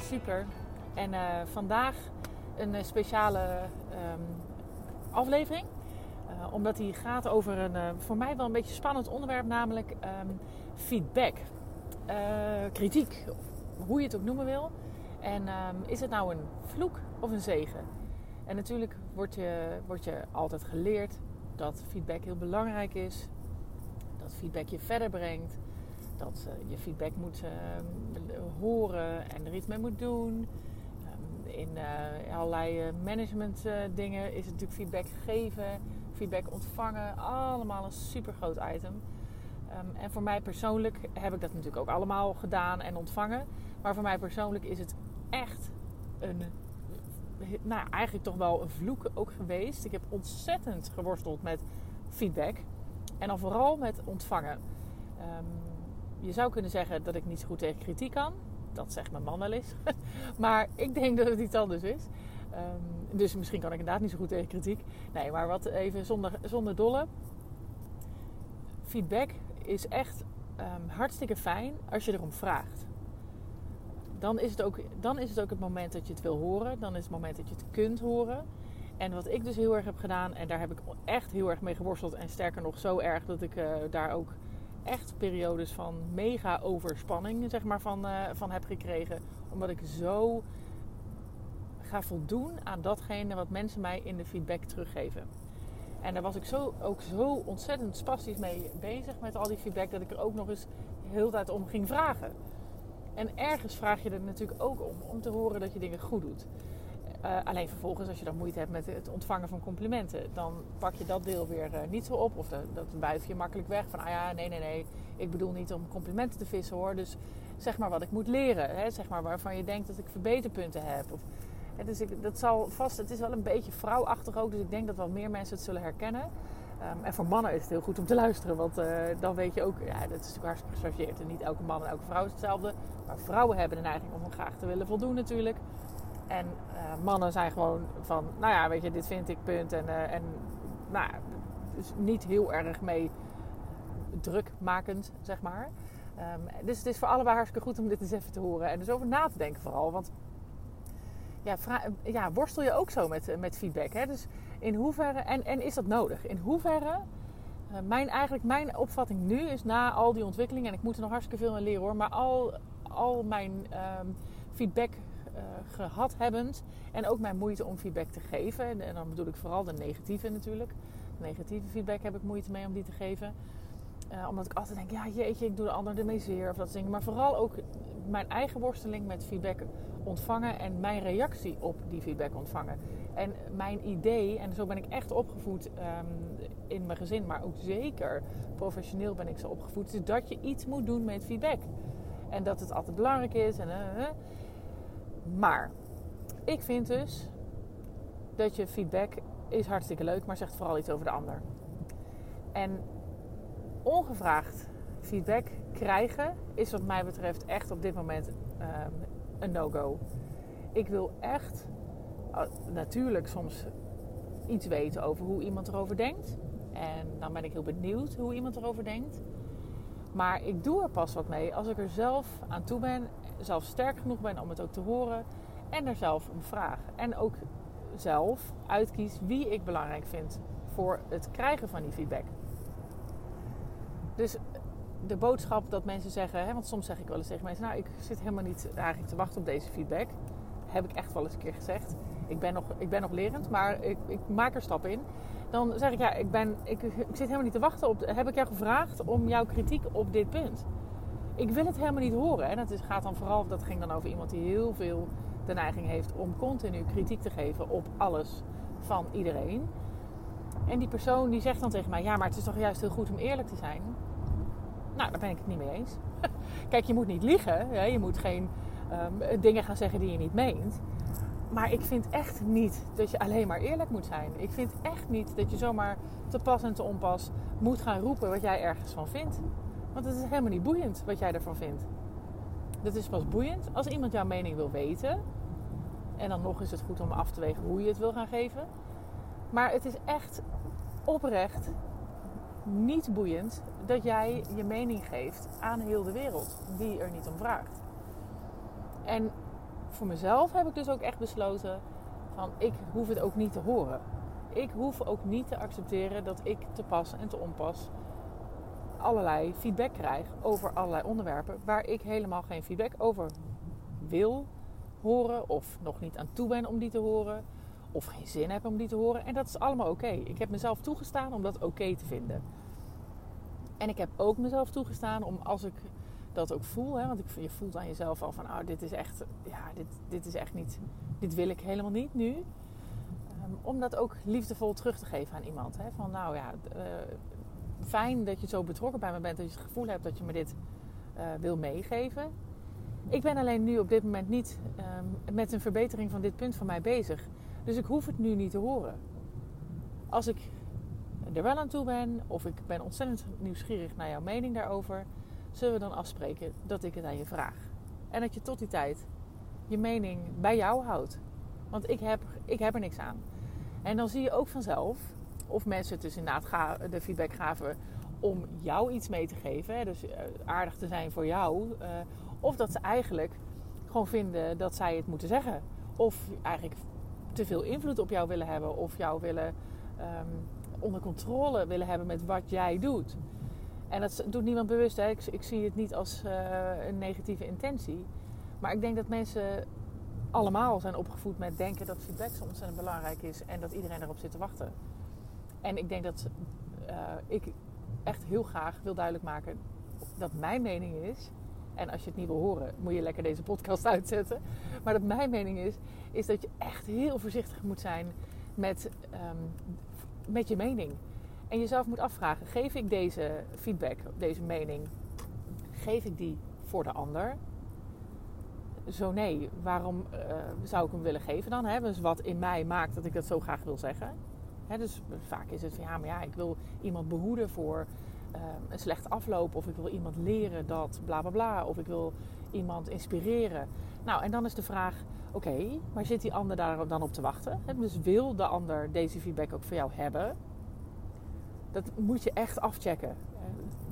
Super. En uh, vandaag een uh, speciale um, aflevering. Uh, omdat die gaat over een voor mij wel een beetje spannend onderwerp, namelijk um, feedback. kritiek, hoe je het ook noemen wil. En um, is het nou een vloek of een zegen? En natuurlijk wordt je, wordt je altijd geleerd dat feedback heel belangrijk is. Dat feedback je verder brengt dat uh, je feedback moet uh, horen en er iets mee moet doen. Um, in uh, allerlei management dingen is natuurlijk feedback geven, feedback ontvangen, allemaal een super groot item. Um, en voor mij persoonlijk heb ik dat natuurlijk ook allemaal gedaan en ontvangen. Maar voor mij persoonlijk is het echt een, nou eigenlijk toch wel een vloek ook geweest. Ik heb ontzettend geworsteld met feedback. En dan vooral met ontvangen. Um, je zou kunnen zeggen dat ik niet zo goed tegen kritiek kan. Dat zegt mijn man wel eens. maar ik denk dat het iets anders is. Um, dus misschien kan ik inderdaad niet zo goed tegen kritiek. Nee, maar wat even zonder, zonder dolle. Feedback is echt um, hartstikke fijn als je erom vraagt. Dan is, het ook, dan is het ook het moment dat je het wil horen. Dan is het moment dat je het kunt horen. En wat ik dus heel erg heb gedaan, en daar heb ik echt heel erg mee geworsteld. En sterker nog, zo erg dat ik uh, daar ook echt periodes van mega overspanning zeg maar, van, uh, van heb gekregen. Omdat ik zo ga voldoen aan datgene wat mensen mij in de feedback teruggeven. En daar was ik zo, ook zo ontzettend spastisch mee bezig met al die feedback dat ik er ook nog eens de hele tijd om ging vragen. En ergens vraag je er natuurlijk ook om, om te horen dat je dingen goed doet. Uh, alleen vervolgens, als je dan moeite hebt met het ontvangen van complimenten, dan pak je dat deel weer uh, niet zo op. Of de, dat wuif je makkelijk weg. Van, ah ja, nee, nee, nee. Ik bedoel niet om complimenten te vissen hoor. Dus zeg maar wat ik moet leren. Hè? Zeg maar waarvan je denkt dat ik verbeterpunten heb. Of, hè, dus ik, dat zal vast, het is wel een beetje vrouwachtig ook. Dus ik denk dat wel meer mensen het zullen herkennen. Um, en voor mannen is het heel goed om te luisteren. Want uh, dan weet je ook, ja, dat is natuurlijk hartstikke gechargeerd. En niet elke man en elke vrouw is hetzelfde. Maar vrouwen hebben de neiging om graag te willen voldoen natuurlijk. En uh, mannen zijn gewoon van, nou ja, weet je, dit vind ik, punt. En, uh, en nou, dus niet heel erg mee drukmakend, zeg maar. Um, dus het is voor allebei hartstikke goed om dit eens even te horen. En dus over na te denken vooral. Want ja, ja worstel je ook zo met, met feedback. Hè? Dus in hoeverre, en, en is dat nodig? In hoeverre, mijn, eigenlijk mijn opvatting nu is na al die ontwikkelingen... en ik moet er nog hartstikke veel in leren hoor... maar al, al mijn um, feedback uh, gehad hebbend. En ook mijn moeite om feedback te geven. En, dan bedoel ik vooral de negatieve natuurlijk. Negatieve feedback heb ik moeite mee om die te geven. Uh, omdat ik altijd denk, ja jeetje, ik doe de ander ermee zeer. Of dat dingen. Maar vooral ook mijn eigen worsteling met feedback ontvangen. En mijn reactie op die feedback ontvangen. En mijn idee, en zo ben ik echt opgevoed um, in mijn gezin. Maar ook zeker professioneel ben ik zo opgevoed. Dat je iets moet doen met feedback. En dat het altijd belangrijk is. En, uh, maar ik vind dus dat je feedback is hartstikke leuk, maar zegt vooral iets over de ander. En ongevraagd feedback krijgen is wat mij betreft echt op dit moment um, een no-go. Ik wil echt uh, natuurlijk soms iets weten over hoe iemand erover denkt. En dan ben ik heel benieuwd hoe iemand erover denkt. Maar ik doe er pas wat mee als ik er zelf aan toe ben zelf sterk genoeg ben om het ook te horen en er zelf om vraag. En ook zelf uitkies wie ik belangrijk vind voor het krijgen van die feedback. Dus de boodschap dat mensen zeggen, hè, want soms zeg ik wel eens tegen mensen: Nou, ik zit helemaal niet eigenlijk te wachten op deze feedback. Heb ik echt wel eens een keer gezegd. Ik ben nog, ik ben nog lerend, maar ik, ik maak er stappen in. Dan zeg ik: Ja, ik, ben, ik, ik zit helemaal niet te wachten op. Heb ik jou gevraagd om jouw kritiek op dit punt? Ik wil het helemaal niet horen. En het gaat dan vooral, dat ging dan over iemand die heel veel de neiging heeft om continu kritiek te geven op alles van iedereen. En die persoon die zegt dan tegen mij: Ja, maar het is toch juist heel goed om eerlijk te zijn? Nou, daar ben ik het niet mee eens. Kijk, je moet niet liegen. Hè? Je moet geen um, dingen gaan zeggen die je niet meent. Maar ik vind echt niet dat je alleen maar eerlijk moet zijn. Ik vind echt niet dat je zomaar te pas en te onpas moet gaan roepen wat jij ergens van vindt. Want het is helemaal niet boeiend wat jij ervan vindt. Dat is pas boeiend als iemand jouw mening wil weten. En dan nog is het goed om af te wegen hoe je het wil gaan geven. Maar het is echt oprecht niet boeiend dat jij je mening geeft aan heel de wereld die er niet om vraagt. En voor mezelf heb ik dus ook echt besloten van ik hoef het ook niet te horen. Ik hoef ook niet te accepteren dat ik te pas en te onpas allerlei feedback krijg over allerlei onderwerpen waar ik helemaal geen feedback over wil horen of nog niet aan toe ben om die te horen of geen zin heb om die te horen. En dat is allemaal oké. Ik heb mezelf toegestaan om dat oké te vinden. En ik heb ook mezelf toegestaan om als ik dat ook voel, hè, want je voelt aan jezelf al van, oh, dit is echt, ja, dit, dit is echt niet, dit wil ik helemaal niet nu. Um, om dat ook liefdevol terug te geven aan iemand. Hè, van, nou ja, uh, fijn dat je zo betrokken bij me bent, dat je het gevoel hebt dat je me dit uh, wil meegeven. Ik ben alleen nu op dit moment niet um, met een verbetering van dit punt van mij bezig. Dus ik hoef het nu niet te horen. Als ik er wel aan toe ben, of ik ben ontzettend nieuwsgierig naar jouw mening daarover, zullen we dan afspreken dat ik het aan je vraag. En dat je tot die tijd je mening bij jou houdt. Want ik heb, ik heb er niks aan. En dan zie je ook vanzelf of mensen het dus inderdaad de feedback gaven om jou iets mee te geven. Dus eh, aardig te zijn voor jou. Uh, of dat ze eigenlijk gewoon vinden dat zij het moeten zeggen. Of eigenlijk te veel invloed op jou willen hebben. Of jou willen um, onder controle willen hebben met wat jij doet. En dat doet niemand bewust. Hè? Ik, ik zie het niet als uh, een negatieve intentie. Maar ik denk dat mensen allemaal zijn opgevoed met denken dat feedback zo ontzettend belangrijk is. En dat iedereen erop zit te wachten. En ik denk dat uh, ik echt heel graag wil duidelijk maken dat mijn mening is. En als je het niet wil horen, moet je lekker deze podcast uitzetten. Maar dat mijn mening is, is dat je echt heel voorzichtig moet zijn met, um, met je mening. En jezelf moet afvragen: geef ik deze feedback, deze mening, geef ik die voor de ander? Zo nee, waarom uh, zou ik hem willen geven dan? Hè? Dus wat in mij maakt dat ik dat zo graag wil zeggen dus vaak is het van ja, maar ja, ik wil iemand behoeden voor uh, een slechte afloop. Of ik wil iemand leren dat bla bla bla. Of ik wil iemand inspireren. Nou, en dan is de vraag: oké, maar zit die ander daar dan op te wachten? dus wil de ander deze feedback ook voor jou hebben? Dat moet je echt afchecken.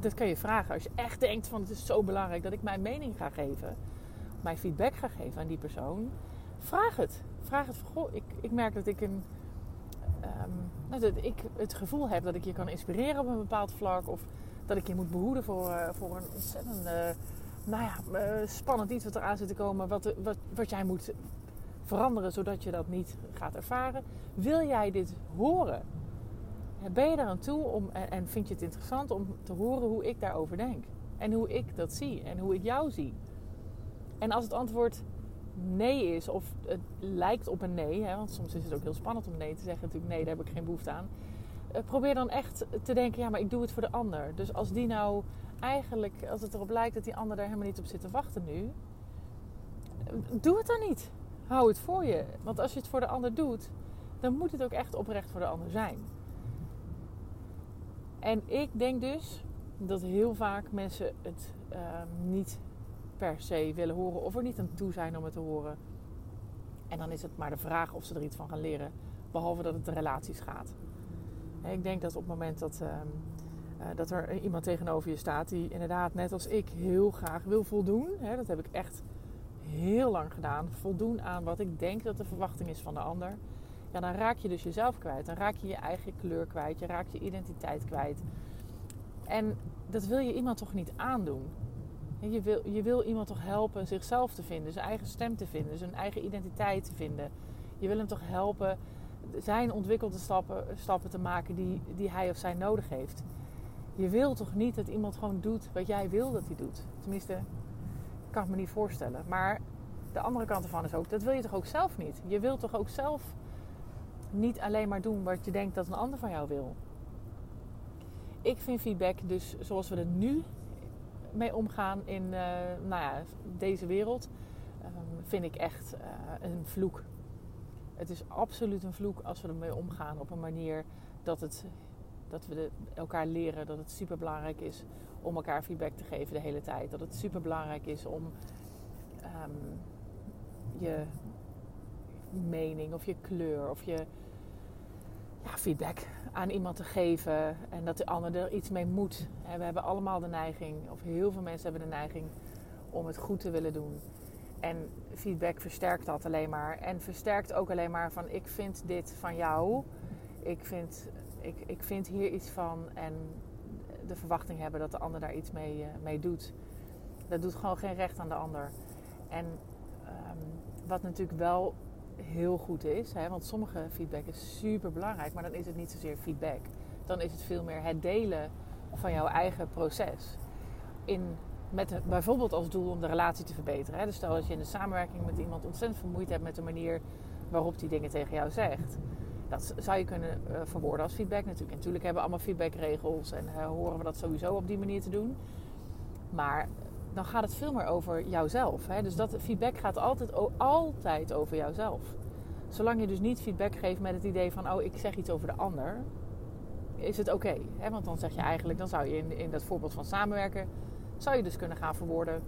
Dat kan je vragen. Als je echt denkt van het is zo belangrijk dat ik mijn mening ga geven, mijn feedback ga geven aan die persoon, vraag het. Vraag het van goh, ik, ik merk dat ik een um, dat ik het gevoel heb dat ik je kan inspireren op een bepaald vlak. Of dat ik je moet behoeden voor, uh, voor een ontzettend nou ja, uh, spannend iets wat eraan zit te komen. Wat, wat, wat jij moet veranderen zodat je dat niet gaat ervaren. Wil jij dit horen? Ben je aan toe om, en vind je het interessant om te horen hoe ik daarover denk? En hoe ik dat zie en hoe ik jou zie? En als het antwoord nee is, of het lijkt op een nee, hè, want soms is het ook heel spannend om nee te zeggen, natuurlijk nee, daar heb ik geen behoefte aan. Uh, probeer dan echt te denken, ja, maar ik doe het voor de ander. Dus als die nou eigenlijk, als het erop lijkt dat die ander daar helemaal niet op zit te wachten nu, eh, doe het dan niet. Hou het voor je. Want als je het voor de ander doet, dan moet het ook echt oprecht voor de ander zijn. En ik denk dus dat heel vaak mensen het uh, niet per se willen horen of er niet aan toe zijn om het te horen. En dan is het maar de vraag of ze er iets van gaan leren, behalve dat het de relaties gaat. Ik denk dat op het moment dat, uh, uh, dat er iemand tegenover je staat die inderdaad, net als ik, heel graag wil voldoen. Hè, dat heb ik echt heel lang gedaan. Voldoen aan wat ik denk dat de verwachting is van de ander. Ja, dan raak je dus jezelf kwijt. Dan raak je je eigen kleur kwijt. Je raakt je identiteit kwijt. En dat wil je iemand toch niet aandoen? Je wil, je wil iemand toch helpen zichzelf te vinden, zijn eigen stem te vinden, zijn eigen identiteit te vinden. Je wil hem toch helpen zijn ontwikkelde stappen, stappen te maken die, die hij of zij nodig heeft. Je wil toch niet dat iemand gewoon doet wat jij wil dat hij doet. Tenminste, kan ik me niet voorstellen. Maar de andere kant ervan is ook, dat wil je toch ook zelf niet. Je wilt toch ook zelf niet alleen maar doen wat je denkt dat een ander van jou wil. Ik vind feedback dus zoals we er nu mee omgaan in uh, nou ja, deze wereld, um, vind ik echt uh, een vloek. Het is absoluut een vloek als we ermee omgaan op een manier dat, het, dat we elkaar leren dat het super belangrijk is om elkaar feedback te geven de hele tijd. Dat het super belangrijk is om um, je mening of je kleur of je feedback aan iemand te geven en dat de ander er iets mee moet. We hebben allemaal de neiging, of heel veel mensen hebben de neiging om het goed te willen doen. En feedback versterkt dat alleen maar. En versterkt ook alleen maar van ik vind dit van jou. Ik vind, ik, ik vind hier iets van. En de verwachting hebben dat de ander daar iets mee, uh, mee doet. Dat doet gewoon geen recht aan de ander. En um, wat natuurlijk wel heel goed is, hè, want sommige feedback is super belangrijk, maar dan is het niet zozeer feedback. Dan is het veel meer het delen van jouw eigen proces. In, met bijvoorbeeld als doel om de relatie te verbeteren. Hè. Dus stel dat je in de samenwerking met iemand ontzettend veel moeite hebt met de manier waarop die dingen tegen jou zegt. Dat zou je kunnen uh, verwoorden als feedback natuurlijk. En natuurlijk hebben we allemaal feedbackregels en uh, horen we dat sowieso op die manier te doen. Maar dan gaat het veel meer over jouzelf. Hè? Dus dat feedback gaat altijd, altijd over jouzelf. Zolang je dus niet feedback geeft met het idee van, oh, ik zeg iets over de ander, is het oké. Want dan zeg je eigenlijk, dan zou je in, in dat voorbeeld van samenwerken, zou je dus kunnen gaan verwoorden.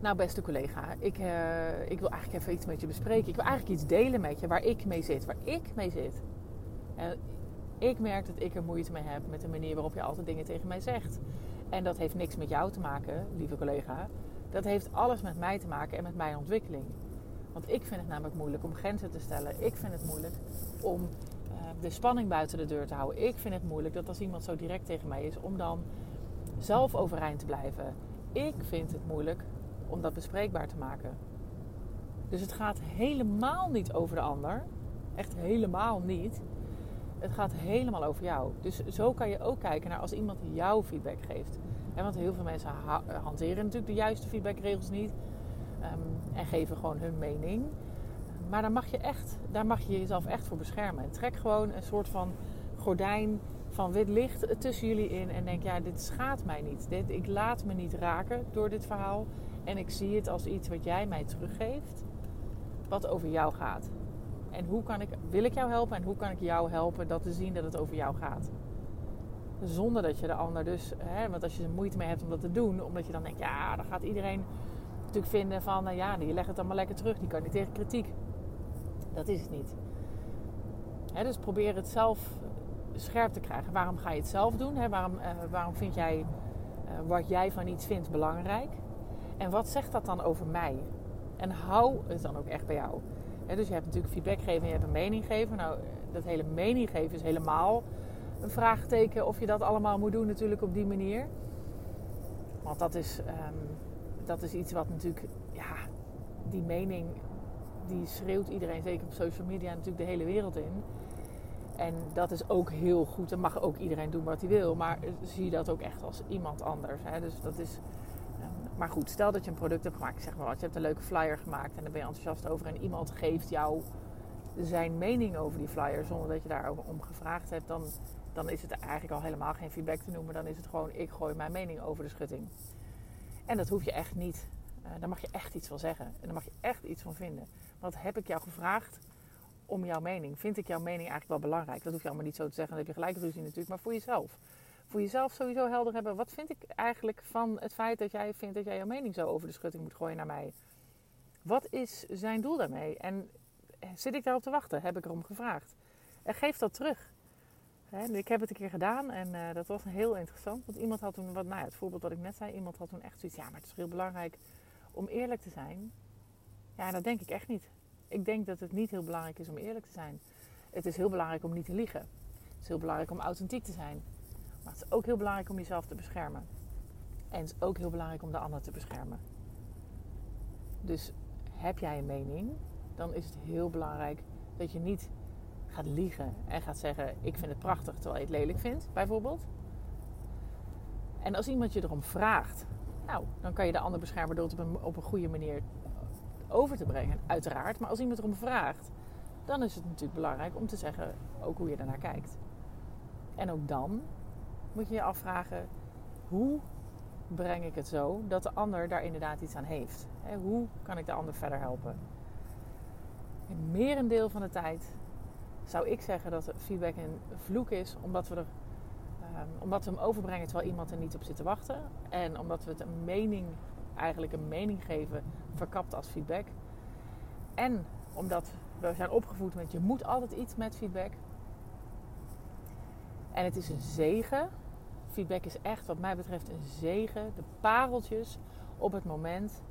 Nou, beste collega, ik, uh, ik wil eigenlijk even iets met je bespreken. Ik wil eigenlijk iets delen met je waar ik mee zit. Waar ik mee zit. En ik merk dat ik er moeite mee heb met de manier waarop je altijd dingen tegen mij zegt. En dat heeft niks met jou te maken, lieve collega. Dat heeft alles met mij te maken en met mijn ontwikkeling. Want ik vind het namelijk moeilijk om grenzen te stellen. Ik vind het moeilijk om uh, de spanning buiten de deur te houden. Ik vind het moeilijk dat als iemand zo direct tegen mij is, om dan zelf overeind te blijven. Ik vind het moeilijk om dat bespreekbaar te maken. Dus het gaat helemaal niet over de ander. Echt helemaal niet. Het gaat helemaal over jou. Dus zo kan je ook kijken naar als iemand jouw feedback geeft. want heel veel mensen hanteren natuurlijk de juiste feedbackregels niet. Um, en geven gewoon hun mening. Maar daar mag je, echt, daar mag je jezelf echt voor beschermen. trek gewoon een soort van gordijn van wit licht tussen jullie in. En denk, ja, dit schaadt mij niet. Dit, ik laat me niet raken door dit verhaal. En ik zie het als iets wat jij mij teruggeeft. Wat over jou gaat. En hoe kan ik, wil ik jou helpen en hoe kan ik jou helpen dat te zien dat het over jou gaat? Zonder dat je de ander dus, hè, want als je er moeite mee hebt om dat te doen, omdat je dan denkt, ja, dan gaat iedereen natuurlijk vinden van, nou ja, die legt het allemaal lekker terug, die kan niet tegen kritiek. Dat is het niet. Dus probeer het zelf scherp te krijgen. Waarom ga je het zelf doen? Hè? Waarom, uh, waarom vind jij uh, wat jij van iets vindt belangrijk? En wat zegt dat dan over mij? En hou het dan ook echt bij jou dus je hebt natuurlijk feedback geven en je hebt een mening geven. Nou, dat hele mening geven is helemaal een vraagteken of je dat allemaal moet doen natuurlijk op die manier. Want dat is, um, dat is iets wat natuurlijk, ja, die mening, die schreeuwt iedereen, zeker op social media, natuurlijk de hele wereld in. En dat is ook heel goed. En mag ook iedereen doen wat hij wil. Maar zie dat ook echt als iemand anders. Hè? Dus dat is maar goed, stel dat je een product hebt gemaakt. Zeg maar wat, je hebt een leuke flyer gemaakt en daar ben je enthousiast over. En iemand geeft jou zijn mening over die flyer zonder dat je daar om gevraagd hebt. Dan, dan is het eigenlijk al helemaal geen feedback te noemen. Dan is het gewoon, ik gooi mijn mening over de schutting. En dat hoef je echt niet. Uh, daar mag je echt iets van zeggen. En daar mag je echt iets van vinden. Want heb ik jou gevraagd om jouw mening? Vind ik jouw mening eigenlijk wel belangrijk? Dat hoef je allemaal niet zo te zeggen. Dan heb je gelijk ruzie natuurlijk. Maar voor jezelf voor jezelf sowieso helder hebben. Wat vind ik eigenlijk van het feit dat jij vindt dat jij jouw mening zo over de schutting moet gooien naar mij? Wat is zijn doel daarmee? En zit ik daarop te wachten? Heb ik erom gevraagd? En geef dat terug. ik heb het een keer gedaan en uh, dat was heel interessant. Want iemand had toen, wat, nou ja, het voorbeeld wat ik net zei, iemand had toen echt zoiets. Ja, maar het is heel belangrijk om eerlijk te zijn. Ja, dat denk ik echt niet. Ik denk dat het niet heel belangrijk is om eerlijk te zijn. Het is heel belangrijk om niet te liegen. Het is heel belangrijk om authentiek te zijn. Maar het is ook heel belangrijk om jezelf te beschermen. En het is ook heel belangrijk om de ander te beschermen. Dus heb jij een mening, dan is het heel belangrijk dat je niet gaat liegen en gaat zeggen: Ik vind het prachtig terwijl je het lelijk vindt, bijvoorbeeld. En als iemand je erom vraagt, nou, dan kan je de ander beschermen door het op een, goede manier over te brengen, uiteraard. Maar als iemand erom vraagt, dan is het natuurlijk belangrijk om te zeggen ook hoe je ernaar kijkt. En ook dan moet je je afvragen: hoe breng ik het zo dat de ander daar inderdaad iets aan heeft? Hoe kan ik de ander verder helpen? In merendeel van de tijd zou ik zeggen dat feedback een vloek is, omdat we, er, um, omdat we hem overbrengen terwijl iemand er niet op zit te wachten. En omdat we het een mening, eigenlijk een mening geven, verkapt als feedback. En omdat we zijn opgevoed met je moet altijd iets met feedback. En het is een zegen Feedback is echt, wat mij betreft, een zegen. De pareltjes op het moment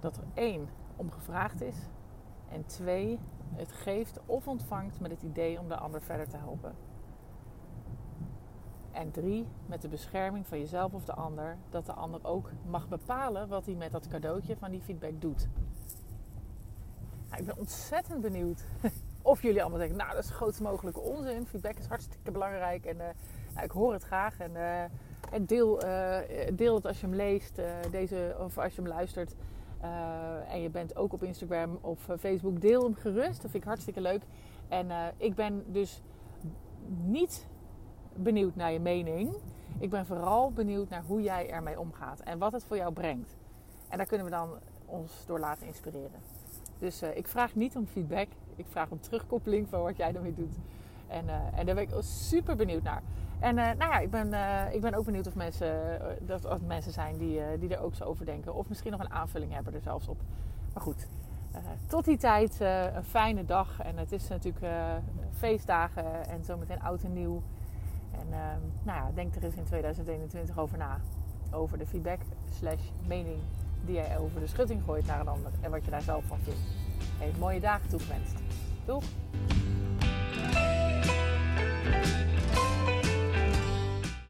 dat er één om gevraagd is. En twee, het geeft of ontvangt met het idee om de ander verder te helpen. En drie, met de bescherming van jezelf of de ander, dat de ander ook mag bepalen wat hij met dat cadeautje van die feedback doet. Nou, ik ben ontzettend benieuwd of jullie allemaal denken, nou dat is de grootst mogelijke onzin. Feedback is hartstikke belangrijk en uh, nou, ik hoor het graag. En, en deel, uh, deel het als je hem leest, deze, of als je hem luistert. en je bent ook op Instagram of Facebook, deel hem gerust. Dat vind ik hartstikke leuk. En ik ben dus niet benieuwd naar je mening. Ik ben vooral benieuwd naar hoe jij ermee omgaat en wat het voor jou brengt. En daar kunnen we dan ons door laten inspireren. Dus ik vraag niet om feedback. Ik vraag om terugkoppeling van wat jij ermee doet. En, uh, en daar ben ik super benieuwd naar. En uh, nou ja, ik ben, ik ben ook benieuwd of mensen, dat er mensen zijn die, die er ook zo over denken. Of misschien nog een aanvulling hebben er zelfs op. Maar goed, tot die tijd een fijne dag. En het is natuurlijk feestdagen en zometeen oud en nieuw. En ehm, nou ja, denk er eens in 2021 over na. Over de feedback slash mening die jij over de schutting gooit naar een ander. En wat je daar zelf van vindt. Hey, mooie dagen toegewenst. Doeg!